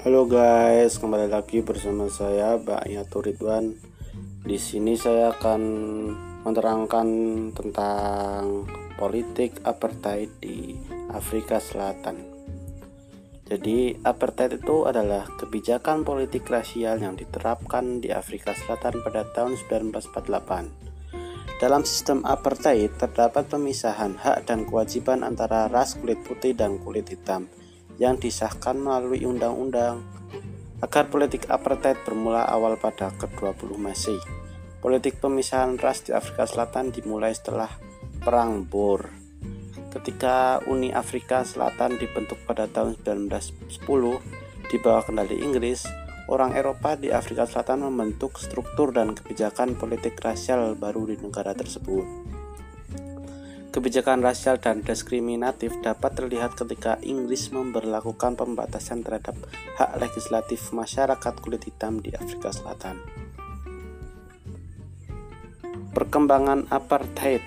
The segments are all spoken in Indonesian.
Halo guys, kembali lagi bersama saya Mbak Yatu Ridwan. Di sini saya akan menerangkan tentang politik apartheid di Afrika Selatan. Jadi, apartheid itu adalah kebijakan politik rasial yang diterapkan di Afrika Selatan pada tahun 1948. Dalam sistem apartheid terdapat pemisahan hak dan kewajiban antara ras kulit putih dan kulit hitam yang disahkan melalui undang-undang. Agar politik apartheid bermula awal pada ke-20 Masehi. Politik pemisahan ras di Afrika Selatan dimulai setelah Perang Boer. Ketika Uni Afrika Selatan dibentuk pada tahun 1910 di bawah kendali Inggris, orang Eropa di Afrika Selatan membentuk struktur dan kebijakan politik rasial baru di negara tersebut. Kebijakan rasial dan diskriminatif dapat terlihat ketika Inggris memperlakukan pembatasan terhadap hak legislatif masyarakat kulit hitam di Afrika Selatan. Perkembangan apartheid.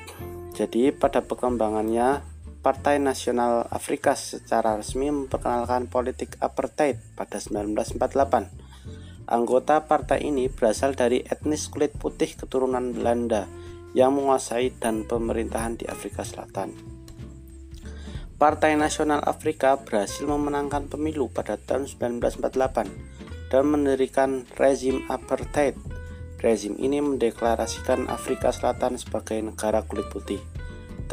Jadi, pada perkembangannya, Partai Nasional Afrika secara resmi memperkenalkan politik apartheid pada 1948. Anggota partai ini berasal dari etnis kulit putih keturunan Belanda yang menguasai dan pemerintahan di Afrika Selatan. Partai Nasional Afrika berhasil memenangkan pemilu pada tahun 1948 dan mendirikan rezim apartheid. Rezim ini mendeklarasikan Afrika Selatan sebagai negara kulit putih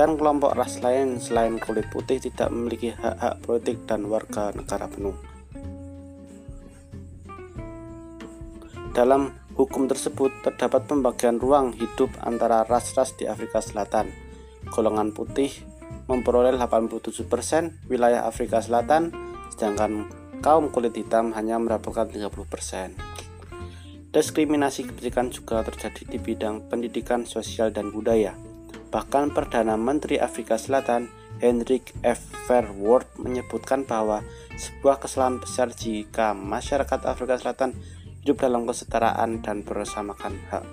dan kelompok ras lain selain kulit putih tidak memiliki hak-hak politik dan warga negara penuh. Dalam hukum tersebut terdapat pembagian ruang hidup antara ras-ras di Afrika Selatan. Golongan putih memperoleh 87% wilayah Afrika Selatan, sedangkan kaum kulit hitam hanya mendapatkan 30%. Diskriminasi kebijakan juga terjadi di bidang pendidikan sosial dan budaya. Bahkan Perdana Menteri Afrika Selatan Hendrik F. Verwoerd menyebutkan bahwa sebuah kesalahan besar jika masyarakat Afrika Selatan hidup dalam kesetaraan dan bersamakan hak.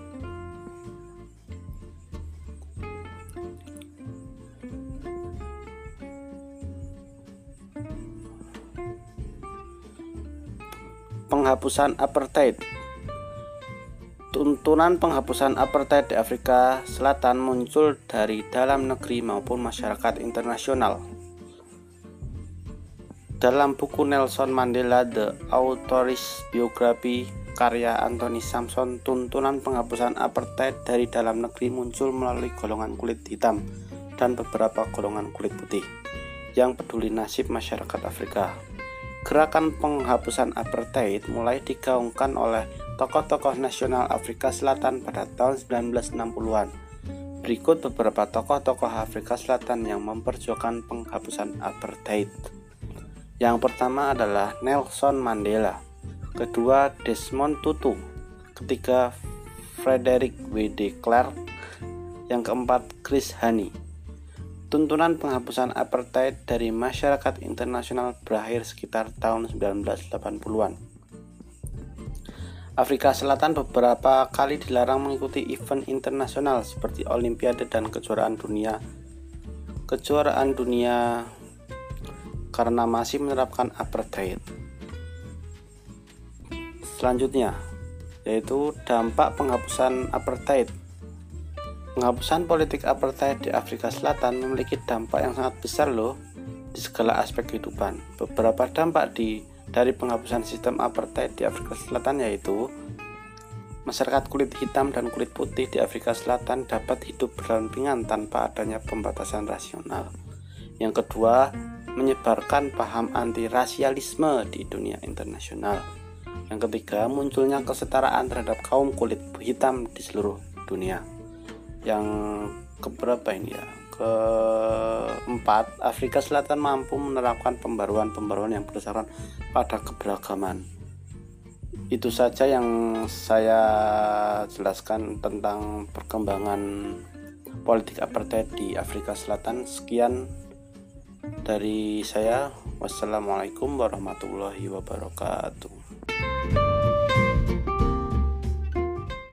Penghapusan apartheid Tuntunan penghapusan apartheid di Afrika Selatan muncul dari dalam negeri maupun masyarakat internasional. Dalam buku Nelson Mandela The Author's Biography karya Anthony Samson, tuntunan penghapusan apartheid dari dalam negeri muncul melalui golongan kulit hitam dan beberapa golongan kulit putih yang peduli nasib masyarakat Afrika. Gerakan penghapusan apartheid mulai digaungkan oleh tokoh-tokoh nasional Afrika Selatan pada tahun 1960-an. Berikut beberapa tokoh-tokoh Afrika Selatan yang memperjuangkan penghapusan apartheid. Yang pertama adalah Nelson Mandela, kedua Desmond Tutu, ketiga Frederick W. de Klerk, yang keempat Chris Hani. Tuntunan penghapusan apartheid dari masyarakat internasional berakhir sekitar tahun 1980-an. Afrika Selatan beberapa kali dilarang mengikuti event internasional seperti Olimpiade dan kejuaraan dunia. Kejuaraan dunia karena masih menerapkan apartheid. Selanjutnya, yaitu dampak penghapusan apartheid. Penghapusan politik apartheid di Afrika Selatan memiliki dampak yang sangat besar loh di segala aspek kehidupan. Beberapa dampak di dari penghapusan sistem apartheid di Afrika Selatan yaitu masyarakat kulit hitam dan kulit putih di Afrika Selatan dapat hidup berdampingan tanpa adanya pembatasan rasional. Yang kedua, menyebarkan paham anti-rasialisme di dunia internasional. Yang ketiga, munculnya kesetaraan terhadap kaum kulit hitam di seluruh dunia. Yang keberapa ini ya? Keempat, Afrika Selatan mampu menerapkan pembaruan-pembaruan yang berdasarkan pada keberagaman. Itu saja yang saya jelaskan tentang perkembangan politik apartheid di Afrika Selatan. Sekian dari saya, wassalamualaikum warahmatullahi wabarakatuh.